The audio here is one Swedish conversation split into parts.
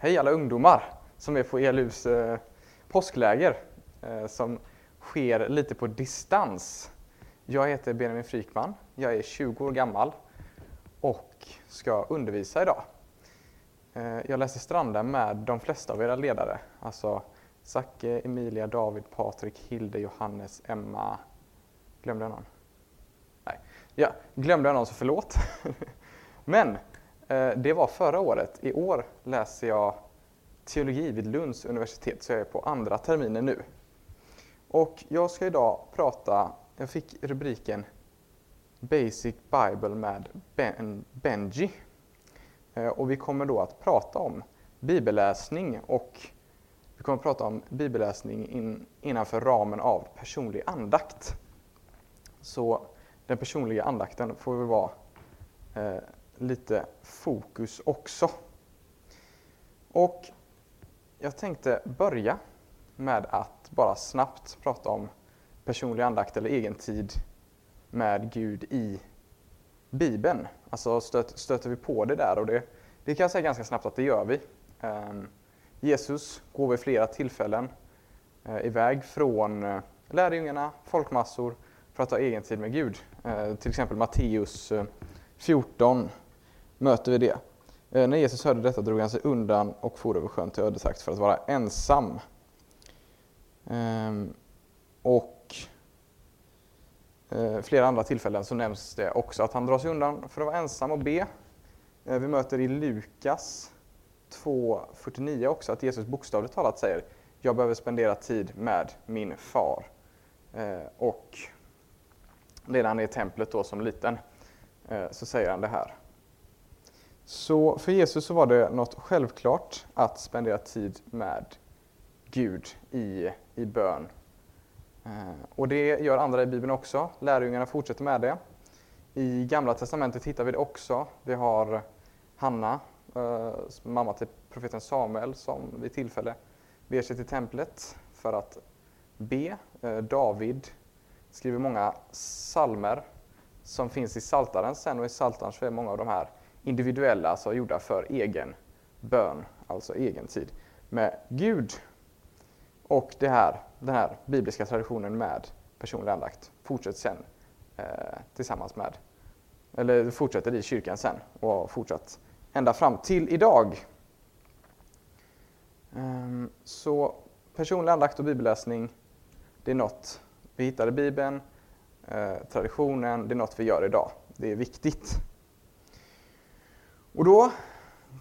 Hej alla ungdomar som är på ELUs eh, påskläger eh, som sker lite på distans. Jag heter Benjamin Frykman, jag är 20 år gammal och ska undervisa idag. Eh, jag läser Stranda med de flesta av era ledare, alltså Zacke, Emilia, David, Patrik, Hilde, Johannes, Emma. Glömde jag någon? Nej, ja, glömde jag någon så förlåt. Men Eh, det var förra året. I år läser jag teologi vid Lunds universitet, så jag är på andra terminen nu. Och jag ska idag prata, jag fick rubriken Basic Bible med ben, Benji. Eh, och vi kommer då att prata om bibelläsning och vi kommer att prata om bibelläsning in, innanför ramen av personlig andakt. Så den personliga andakten får väl vara eh, lite fokus också. Och jag tänkte börja med att bara snabbt prata om personlig andakt eller egen tid med Gud i Bibeln. Alltså stöt, stöter vi på det där och det, det kan jag säga ganska snabbt att det gör vi. Um, Jesus går vid flera tillfällen uh, iväg från uh, lärjungarna, folkmassor, för att ha egen tid med Gud. Uh, till exempel Matteus 14 möter vi det. Eh, när Jesus hörde detta drog han sig undan och for över sjön till ödesakt för att vara ensam. Ehm, och eh, flera andra tillfällen så nämns det också att han drar sig undan för att vara ensam och be. Eh, vi möter i Lukas 2.49 också att Jesus bokstavligt talat säger jag behöver spendera tid med min far. Och redan i templet då som liten så säger han det här. Så för Jesus så var det något självklart att spendera tid med Gud i, i bön. Eh, och det gör andra i Bibeln också. Lärjungarna fortsätter med det. I Gamla Testamentet hittar vi det också. Vi har Hanna, eh, mamma till profeten Samuel, som vid tillfälle beger sig till templet för att be. Eh, David skriver många salmer som finns i Saltaren sen och i Saltaren så är många av de här individuella, alltså gjorda för egen bön, alltså egen tid med Gud. Och det här, den här bibliska traditionen med personlig andakt fortsätter sen eh, tillsammans med, eller fortsätter i kyrkan sen och har fortsatt ända fram till idag. Um, så personlig andakt och bibelläsning, det är något vi hittar i Bibeln, eh, traditionen, det är något vi gör idag. Det är viktigt. Och då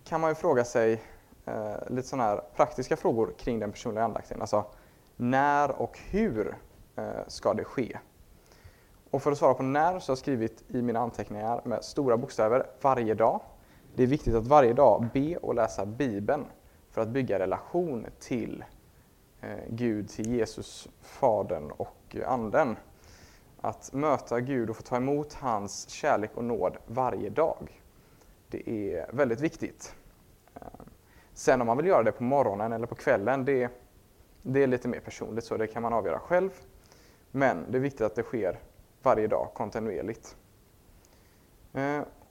kan man ju fråga sig eh, lite sådana här praktiska frågor kring den personliga andakten. Alltså, när och hur eh, ska det ske? Och för att svara på när så har jag skrivit i mina anteckningar med stora bokstäver varje dag. Det är viktigt att varje dag be och läsa Bibeln för att bygga relation till eh, Gud, till Jesus, Fadern och Anden. Att möta Gud och få ta emot hans kärlek och nåd varje dag. Det är väldigt viktigt. Eh, sen om man vill göra det på morgonen eller på kvällen, det, det är lite mer personligt så det kan man avgöra själv. Men det är viktigt att det sker varje dag kontinuerligt.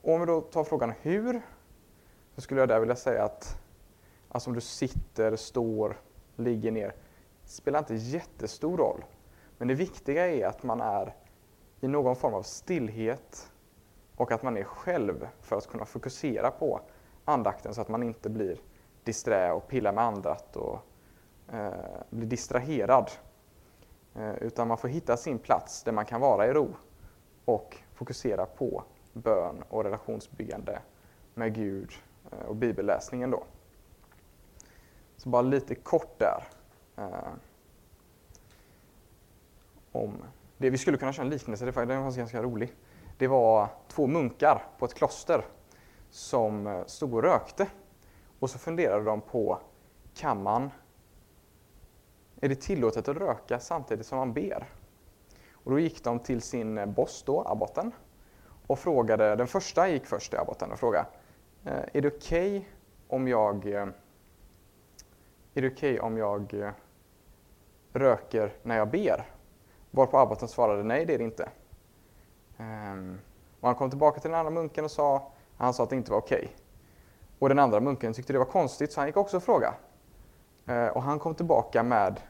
Och om vi då tar frågan hur, så skulle jag där vilja säga att alltså om du sitter, står, ligger ner, spelar inte jättestor roll. Men det viktiga är att man är i någon form av stillhet och att man är själv för att kunna fokusera på andakten så att man inte blir disträ och pillar med andat och eh, blir distraherad. Eh, utan man får hitta sin plats där man kan vara i ro och fokusera på bön och relationsbyggande med Gud eh, och bibelläsningen då. Så bara lite kort där. Eh, om det. Vi skulle kunna köra en liknelse, den var ganska rolig det var två munkar på ett kloster som eh, stod och rökte. Och så funderade de på, kan man, är det tillåtet att röka samtidigt som man ber? Och då gick de till sin eh, boss då, abboten, och frågade, den första gick först till abboten och frågade, eh, är det okej okay om jag, är det okay om jag röker när jag ber? Varpå abboten svarade, nej det är det inte. Ehm, och han kom tillbaka till den andra munken och sa, han sa att det inte var okej. Och den andra munken tyckte det var konstigt så han gick också och frågade. Ehm, och han kom tillbaka med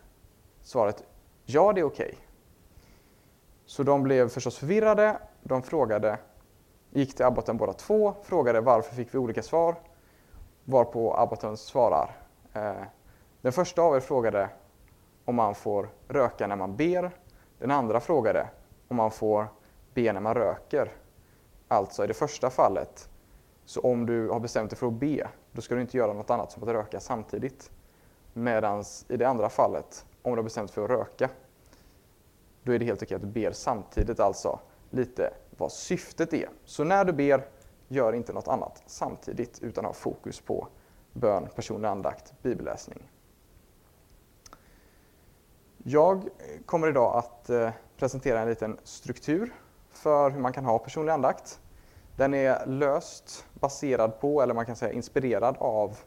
svaret ja, det är okej. Okay. Så de blev förstås förvirrade. De frågade, gick till abboten båda två, frågade varför fick vi olika svar? Varpå abboten svarar. Ehm, den första av er frågade om man får röka när man ber. Den andra frågade om man får be när man röker. Alltså i det första fallet, så om du har bestämt dig för att be, då ska du inte göra något annat som att röka samtidigt. Medan i det andra fallet, om du har bestämt dig för att röka, då är det helt okej att du ber samtidigt, alltså lite vad syftet är. Så när du ber, gör inte något annat samtidigt utan ha fokus på bön, personlig andakt, bibelläsning. Jag kommer idag att eh, presentera en liten struktur för hur man kan ha personlig andakt. Den är löst baserad på, eller man kan säga inspirerad av,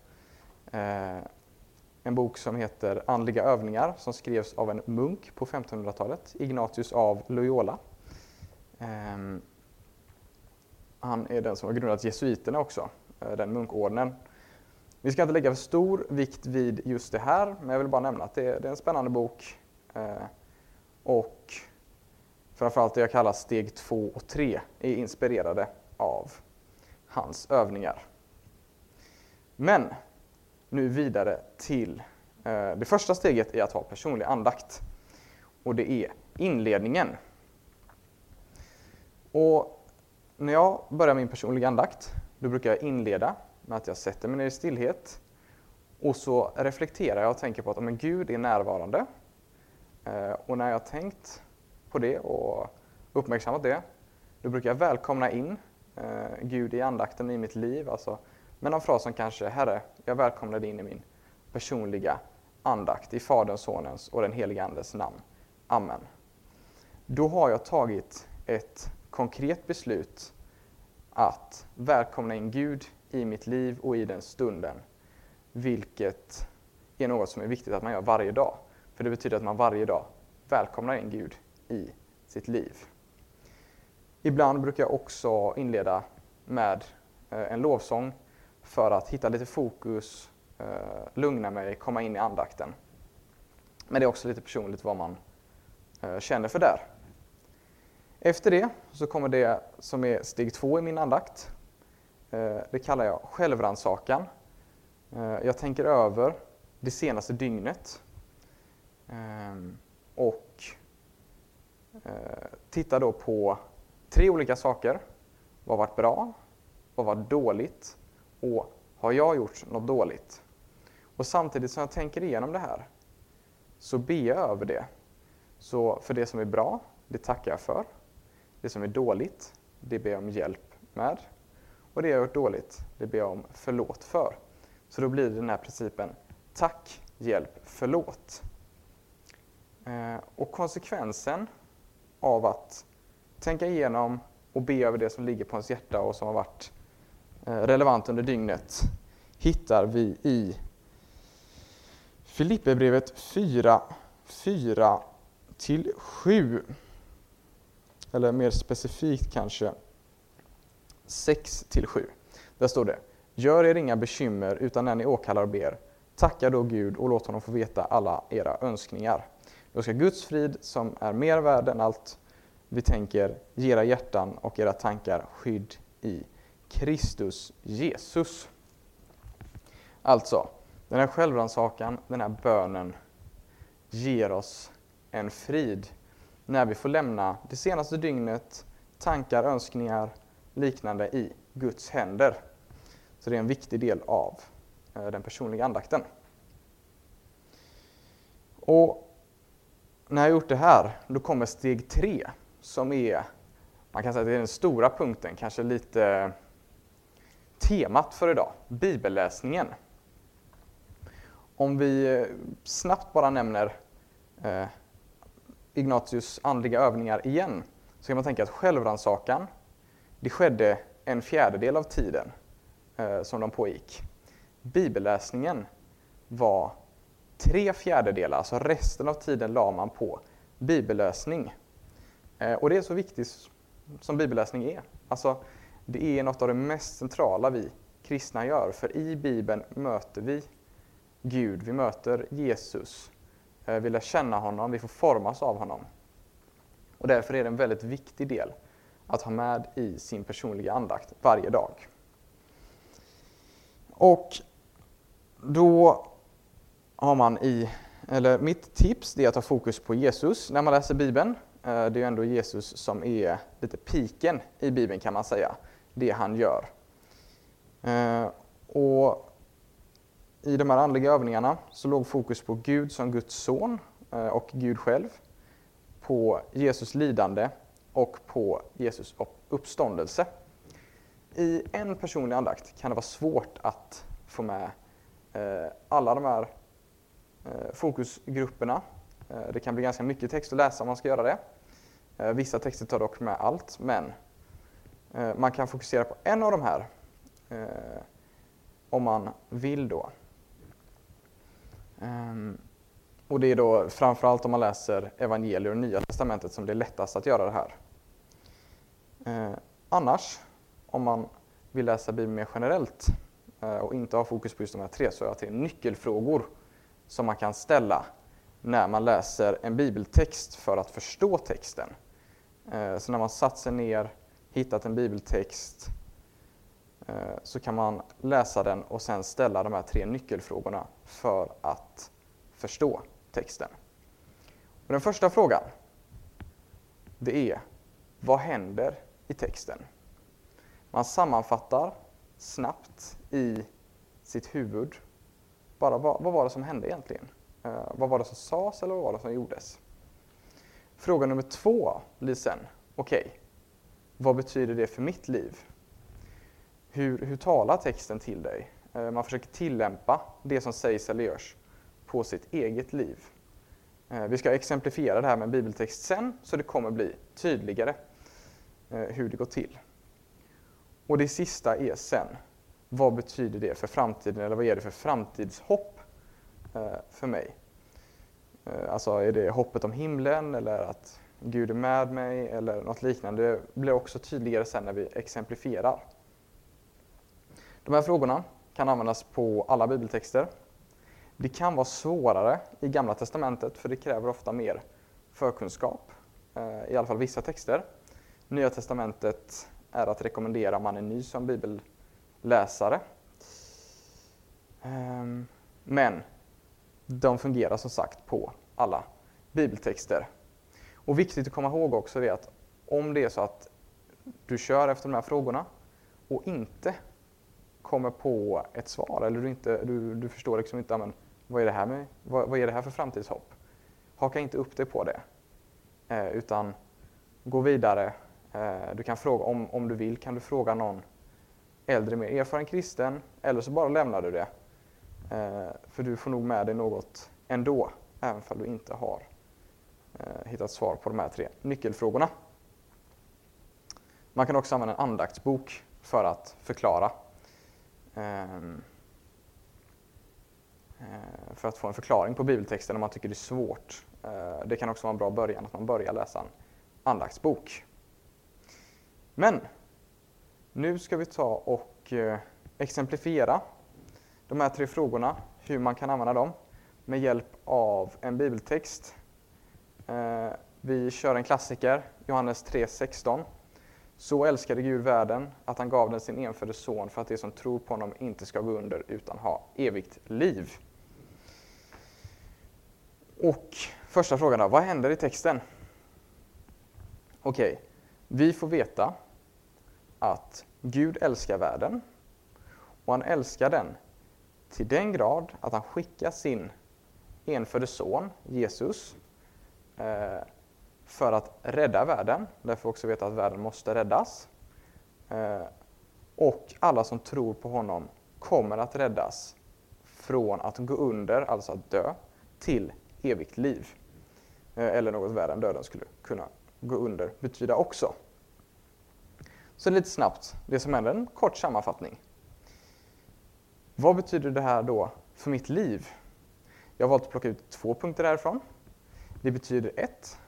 eh, en bok som heter Andliga övningar som skrevs av en munk på 1500-talet, Ignatius av Loyola. Eh, han är den som har grundat jesuiterna också, eh, den munkordnen. Vi ska inte lägga för stor vikt vid just det här, men jag vill bara nämna att det är, det är en spännande bok. Eh, och framförallt det jag kallar steg 2 och 3 är inspirerade av hans övningar. Men nu vidare till eh, det första steget i att ha personlig andakt. Och det är inledningen. Och när jag börjar min personliga andakt, då brukar jag inleda med att jag sätter mig ner i stillhet och så reflekterar jag och tänker på att om Gud är närvarande. Eh, och när jag har tänkt på det och uppmärksammat det, då brukar jag välkomna in eh, Gud i andakten i mitt liv. Alltså, med någon fras som kanske Herre, jag välkomnar dig in i min personliga andakt i Faderns, Sonens och den helige Andes namn. Amen. Då har jag tagit ett konkret beslut att välkomna in Gud i mitt liv och i den stunden. Vilket är något som är viktigt att man gör varje dag. För det betyder att man varje dag välkomnar in Gud i sitt liv. Ibland brukar jag också inleda med eh, en lovsång för att hitta lite fokus, eh, lugna mig, komma in i andakten. Men det är också lite personligt vad man eh, känner för där. Efter det så kommer det som är steg två i min andakt. Det kallar jag självrannsakan. Jag tänker över det senaste dygnet ehm, och Eh, tittar då på tre olika saker. Vad var bra? Vad var dåligt? Och har jag gjort något dåligt? Och samtidigt som jag tänker igenom det här så ber jag över det. Så för det som är bra, det tackar jag för. Det som är dåligt, det ber jag om hjälp med. Och det jag har gjort dåligt, det ber jag om förlåt för. Så då blir det den här principen tack, hjälp, förlåt. Eh, och konsekvensen av att tänka igenom och be över det som ligger på ens hjärta och som har varit eh, relevant under dygnet hittar vi i Filipperbrevet 4, 4 till 7. Eller mer specifikt kanske 6 till 7. Där står det Gör er inga bekymmer utan när ni åkallar och ber, tacka då Gud och låt honom få veta alla era önskningar. Då ska Guds frid, som är mer värd än allt vi tänker ge era hjärtan och era tankar skydd i Kristus Jesus. Alltså, den här självrannsakan, den här bönen ger oss en frid när vi får lämna det senaste dygnet, tankar, önskningar, liknande i Guds händer. Så det är en viktig del av eh, den personliga andakten. Och när jag gjort det här, då kommer steg tre som är, man kan säga att det är den stora punkten, kanske lite temat för idag, bibelläsningen. Om vi snabbt bara nämner eh, Ignatius andliga övningar igen, så kan man tänka att självrannsakan, det skedde en fjärdedel av tiden eh, som de pågick. Bibelläsningen var tre fjärdedelar, alltså resten av tiden la man på bibelläsning. Eh, och det är så viktigt som bibelläsning är. Alltså, det är något av det mest centrala vi kristna gör. För i Bibeln möter vi Gud, vi möter Jesus. Eh, vi lär känna honom, vi får formas av honom. Och därför är det en väldigt viktig del att ha med i sin personliga andakt varje dag. Och då har man i, eller mitt tips är att ha fokus på Jesus när man läser Bibeln. Eh, det är ju ändå Jesus som är lite piken i Bibeln kan man säga, det han gör. Eh, och I de här andliga övningarna så låg fokus på Gud som Guds son eh, och Gud själv, på Jesus lidande och på Jesus uppståndelse. I en personlig andakt kan det vara svårt att få med alla de här Eh, fokusgrupperna. Eh, det kan bli ganska mycket text att läsa om man ska göra det. Eh, vissa texter tar dock med allt, men man kan fokusera på en av de här om man vill då. Ehm, och det är då framförallt om man läser evangelier och nya testamentet som det är lättast att göra det här. Ehm, annars, om man vill läsa Bibeln mer generellt och inte ha fokus på just de här tre, så är det nyckelfrågor som man kan ställa när man läser en bibeltext för att förstå texten. Eh, så när man satt sig ner, hittat en bibeltext, eh, så kan man läsa den och sen ställa de här tre nyckelfrågorna för att förstå texten. Och den första frågan, det är vad händer i texten? Man sammanfattar snabbt i sitt huvud bara vad, vad var det som hände egentligen? Eh, vad var det som sades eller vad var det som gjordes? Fråga nummer två blir sen, okej, okay, vad betyder det för mitt liv? hur, hur talar texten till dig? Eh, man försöker tillämpa det som sägs eller görs på sitt eget liv. Eh, vi ska exemplifiera det här med en bibeltext sen, så det kommer bli tydligare eh, hur det går till. Och det sista är sen, vad betyder det för framtiden, eller vad ger det för framtidshopp eh, för mig? Eh, alltså, är det hoppet om himlen, eller att Gud är med mig, eller något liknande? Det blir också tydligare sen när vi exemplifierar. De här frågorna kan användas på alla bibeltexter. Det kan vara svårare i Gamla Testamentet för det kräver ofta mer förkunskap, eh, i alla fall vissa texter. Nya Testamentet är att rekommendera om man är ny som bibel läsare. Ehm, men de fungerar som sagt på alla bibeltexter. Och viktigt att komma ihåg också är att om det är så att du kör efter de här frågorna och inte kommer på ett svar eller du, inte, du, du förstår liksom inte amen, vad, är det här med, vad, vad är det här för framtidshopp. Haka inte upp dig på det. Eh, utan gå vidare. Eh, du kan fråga, om, om du vill kan du fråga någon äldre, mer erfaren kristen eller så bara lämnar du det. Eh, för du får nog med dig något ändå, även om du inte har eh, hittat svar på de här tre nyckelfrågorna. Man kan också använda en andaktsbok för att förklara ehm, eh, för att få en förklaring på bibeltexten om man tycker det är svårt. Eh, det kan också vara en bra början att man börjar läsa en andaktsbok. Men nu ska vi ta och eh, exemplifiera de här tre frågorna, hur man kan använda dem med hjälp av en bibeltext. Eh, vi kör en klassiker, Johannes 3.16. Så älskade Gud världen att han gav den sin enfödde son för att de som tror på honom inte ska gå under utan ha evigt liv. Och första frågan då, vad händer i texten? Okej, vi får veta att Gud älskar världen och han älskar den till den grad att han skickar sin enfödde son, Jesus, eh, för att rädda världen. Därför också veta att världen måste räddas. Eh, och alla som tror på honom kommer att räddas från att gå under, alltså att dö, till evigt liv. Eh, eller något värre än döden skulle kunna gå under betyda också. Så lite snabbt, det som händer, en kort sammanfattning. Vad betyder det här då för mitt liv? Jag har valt att plocka ut två punkter därifrån. Det betyder ett,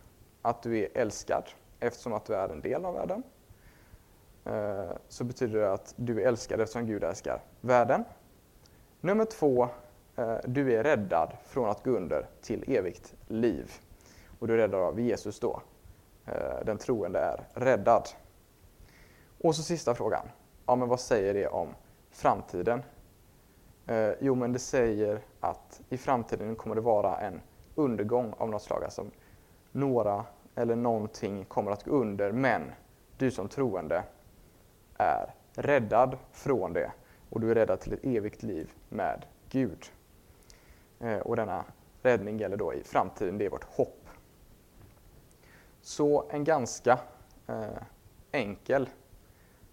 att du är älskad eftersom att du är en del av världen. Eh, så betyder det att du är älskad eftersom Gud älskar världen. Nummer två, eh, du är räddad från att gå under till evigt liv. Och du är räddad av Jesus då. Eh, den troende är räddad. Och så sista frågan. Ja, men vad säger det om framtiden? Eh, jo, men det säger att i framtiden kommer det vara en undergång av något slag. Alltså några eller någonting kommer att gå under, men du som troende är räddad från det och du är räddad till ett evigt liv med Gud. Eh, och denna räddning gäller då i framtiden, det är vårt hopp. Så en ganska eh, enkel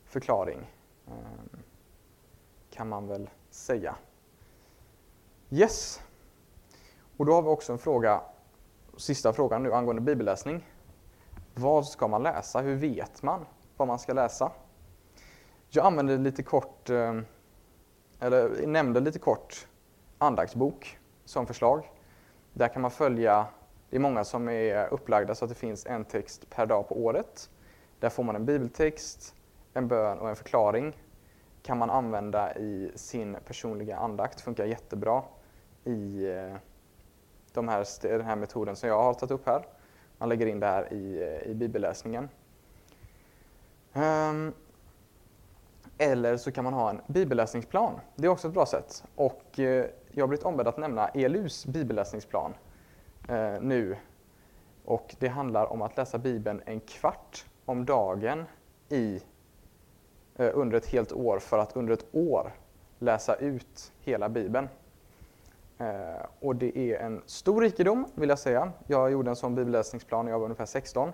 förklaring ehm, kan man väl säga. Yes. Och då har vi också en fråga, sista frågan nu angående bibelläsning. Vad ska man läsa? Hur vet man vad man ska läsa? Jag använde lite kort, ehm, eller nämnde lite kort andaktsbok som förslag. Där kan man följa, det är många som är upplagda så att det finns en text per dag på året. Där får man en bibeltext, en bön och en förklaring. Kan man använda i sin personliga andakt, funkar jättebra i eh, de här, den här metoden som jag har tagit upp här. Man lägger in det här i, eh, i bibelläsningen. Um, eller så kan man ha en bibelläsningsplan. Det är också ett bra sätt. Och eh, jag har blivit ombedd att nämna ELUs bibelläsningsplan eh, nu. Och det handlar om att läsa Bibeln en kvart om dagen i, Eh, under ett helt år för att under ett år läsa ut hela Bibeln. Eh, och det är en stor rikedom, vill jag säga. Jag gjorde en sån bibelläsningsplan när jag var ungefär 16.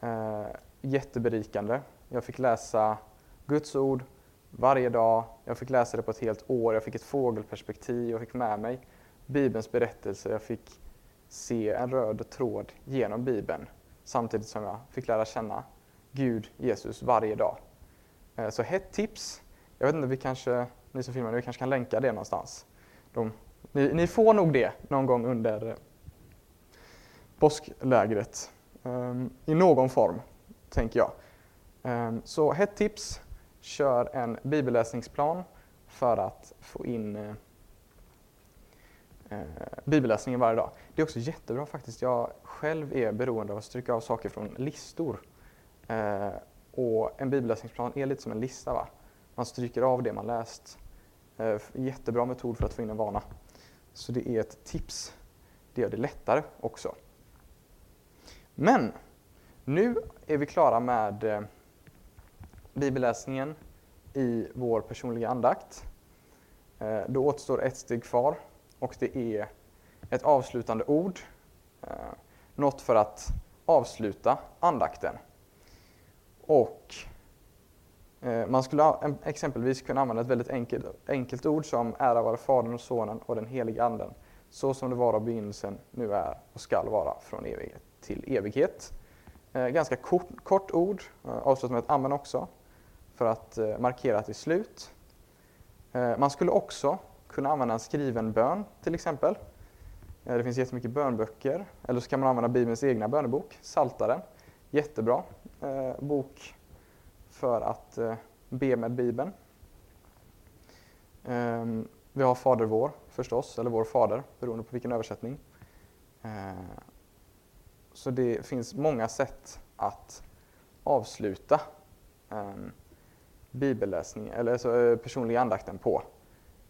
Eh, jätteberikande. Jag fick läsa Guds ord varje dag. Jag fick läsa det på ett helt år. Jag fick ett fågelperspektiv. Jag fick med mig Bibelns berättelse. Jag fick se en röd tråd genom Bibeln samtidigt som jag fick lära känna Gud, Jesus, varje dag. Eh, så hett tips. Jag vet inte, vi kanske, ni som filmar, nu kanske kan länka det någonstans. De, ni, ni, får nog det någon gång under eh, påsklägret. Um, I någon form, tänker jag. Um, så hett tips kör en bibelläsningsplan för att få in uh, bibelläsningen varje dag. Det är också jättebra faktiskt. Jag själv är beroende av att stryka av saker från listor. Uh, och en bibelläsningsplan är lite som en lista. Va? Man stryker av det man läst. Eh, jättebra metod för att få in en vana. Så det är ett tips. Det gör det lättare också. Men nu är vi klara med eh, bibelläsningen i vår personliga andakt. Eh, då återstår ett steg kvar och det är ett avslutande ord. Något för att avsluta andakten. Och eh, man skulle exempelvis kunna använda ett väldigt enkelt, enkelt ord som ära vare Fadern och Sonen och den helige Anden. Så som det var av begynnelsen, nu är och skall vara från evighet till evighet. Eh, ganska kort, kort ord, eh, avslutat med ett amen också för att eh, markera att det är slut. Eh, man skulle också kunna använda en skriven bön till exempel. Eh, det finns jättemycket bönböcker. Eller så kan man använda Bibelns egna bönebok, Saltaren. Jättebra eh, bok för att eh, be med Bibeln. Ehm, vi har Fader vår förstås, eller Vår Fader, beroende på vilken översättning. Eh, så det finns många sätt att avsluta ehm, bibelläsning, eller alltså personliga andakten på.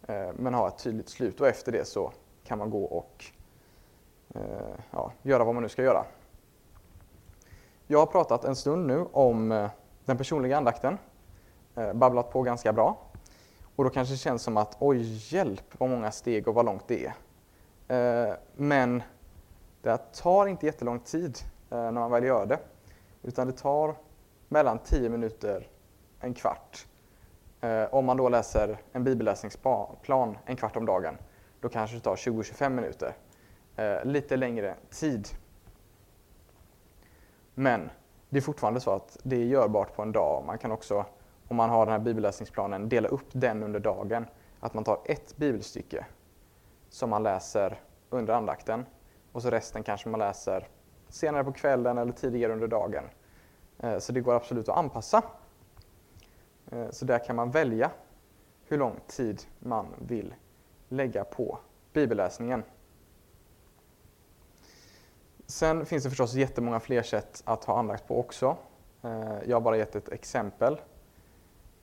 Eh, men ha ett tydligt slut och efter det så kan man gå och eh, ja, göra vad man nu ska göra. Jag har pratat en stund nu om eh, den personliga andakten, eh, babblat på ganska bra. Och då kanske det känns som att oj, hjälp vad många steg och vad långt det är. Eh, men det tar inte jättelång tid när man väl gör det. Utan det tar mellan 10 minuter en kvart. Om man då läser en bibelläsningsplan en kvart om dagen, då kanske det tar 20-25 minuter. Lite längre tid. Men det är fortfarande så att det är görbart på en dag. Man kan också, om man har den här bibelläsningsplanen, dela upp den under dagen. Att man tar ett bibelstycke som man läser under andakten och så resten kanske man läser senare på kvällen eller tidigare under dagen. Eh, så det går absolut att anpassa eh, så där kan man välja hur lång tid man vill lägga på bibelläsningen. Sen finns det förstås jättemånga fler sätt att ha andakt på också. Eh, jag har bara gett ett exempel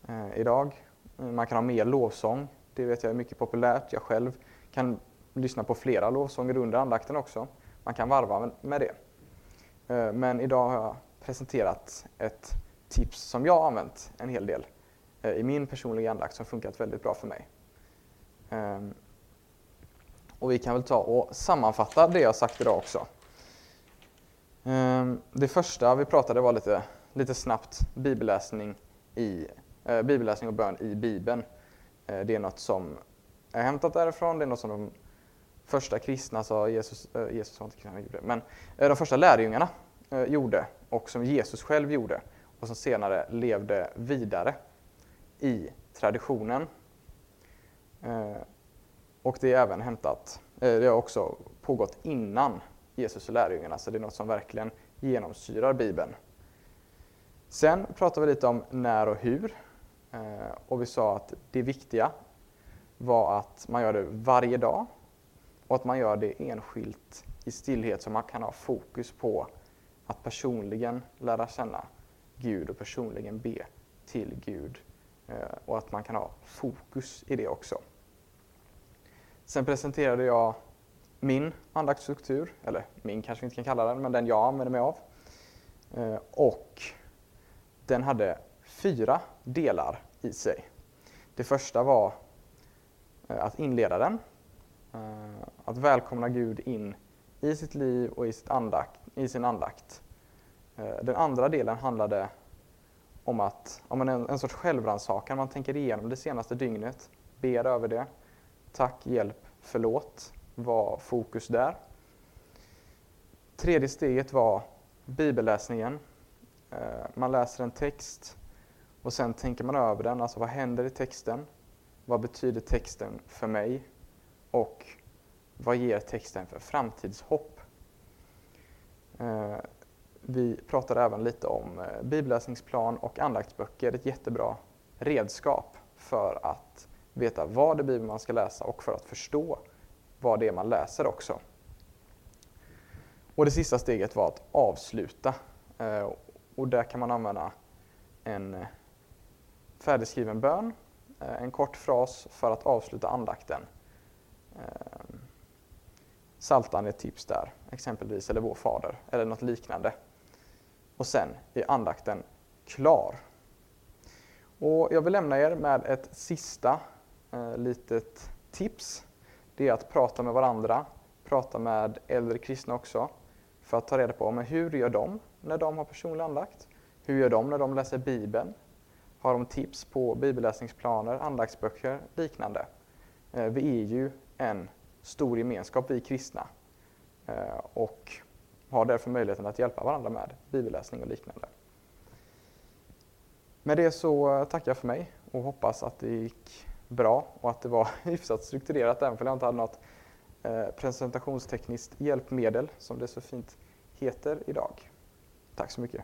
eh, idag. Man kan ha mer lovsång. Det vet jag är mycket populärt. Jag själv kan lyssna på flera lovsånger under andakten också. Man kan varva med det. Eh, men idag har jag presenterat ett tips som jag har använt en hel del i min personliga andakt som funkat väldigt bra för mig. Ehm, och vi kan väl ta och sammanfatta det jag sagt idag också. Ehm, det första vi pratade var lite, lite snabbt bibelläsning, i, eh, bibelläsning och bön i Bibeln. Eh, det är något som är hämtat därifrån, det är något som de första kristna, sa Jesus, eh, Jesus var inte kristna, men eh, de första lärjungarna eh, gjorde och som Jesus själv gjorde och som senare levde vidare i traditionen. Eh, och det är även hämtat, eh, det har också pågått innan Jesus och lärjungarna, så det är något som verkligen genomsyrar Bibeln. Sen pratade vi lite om när och hur. Eh, och vi sa att det viktiga var att man gör det varje dag och att man gör det enskilt i stillhet så man kan ha fokus på att personligen lära känna Gud och personligen be till Gud. Eh, och att man kan ha fokus i det också. Sen presenterade jag min andaktsstruktur, eller min kanske vi inte kan kalla den, men den jag använder mig av. Eh, och den hade fyra delar i sig. Det första var eh, att inleda den, eh, att välkomna Gud in i sitt liv och i, sitt andakt, i sin andakt. Den andra delen handlade om att, om en, en sorts självrannsakan, man tänker igenom det senaste dygnet, ber över det, tack, hjälp, förlåt var fokus där. Tredje steget var bibelläsningen. Eh, man läser en text och sen tänker man över den, alltså vad händer i texten? Vad betyder texten för mig? Och vad ger texten för framtidshopp? Eh, vi pratade även lite om eh, bibelläsningsplan och andaktsböcker, ett jättebra redskap för att veta vad det är Bibeln man ska läsa och för att förstå vad det är man läser också. Och det sista steget var att avsluta. Eh, och där kan man använda en eh, färdigskriven bön, eh, en kort fras för att avsluta andakten. Saltan är ett tips där, exempelvis, eller Vår Fader, eller något liknande. Och sen är andakten klar. Och jag vill lämna er med ett sista eh, litet tips det är att prata med varandra, prata med äldre kristna också, för att ta reda på men hur gör de när de har personlig andakt? Hur gör de när de läser Bibeln? Har de tips på bibelläsningsplaner, andaktsböcker, liknande? Eh, vi är ju en stor gemenskap, vi kristna, eh, och har därför möjligheten att hjälpa varandra med bibelläsning och liknande. Med det så tackar jag för mig och hoppas att det gick bra och att det var hyfsat strukturerat även om jag inte hade något eh, presentationstekniskt hjälpmedel som det så fint heter idag. Tack så mycket.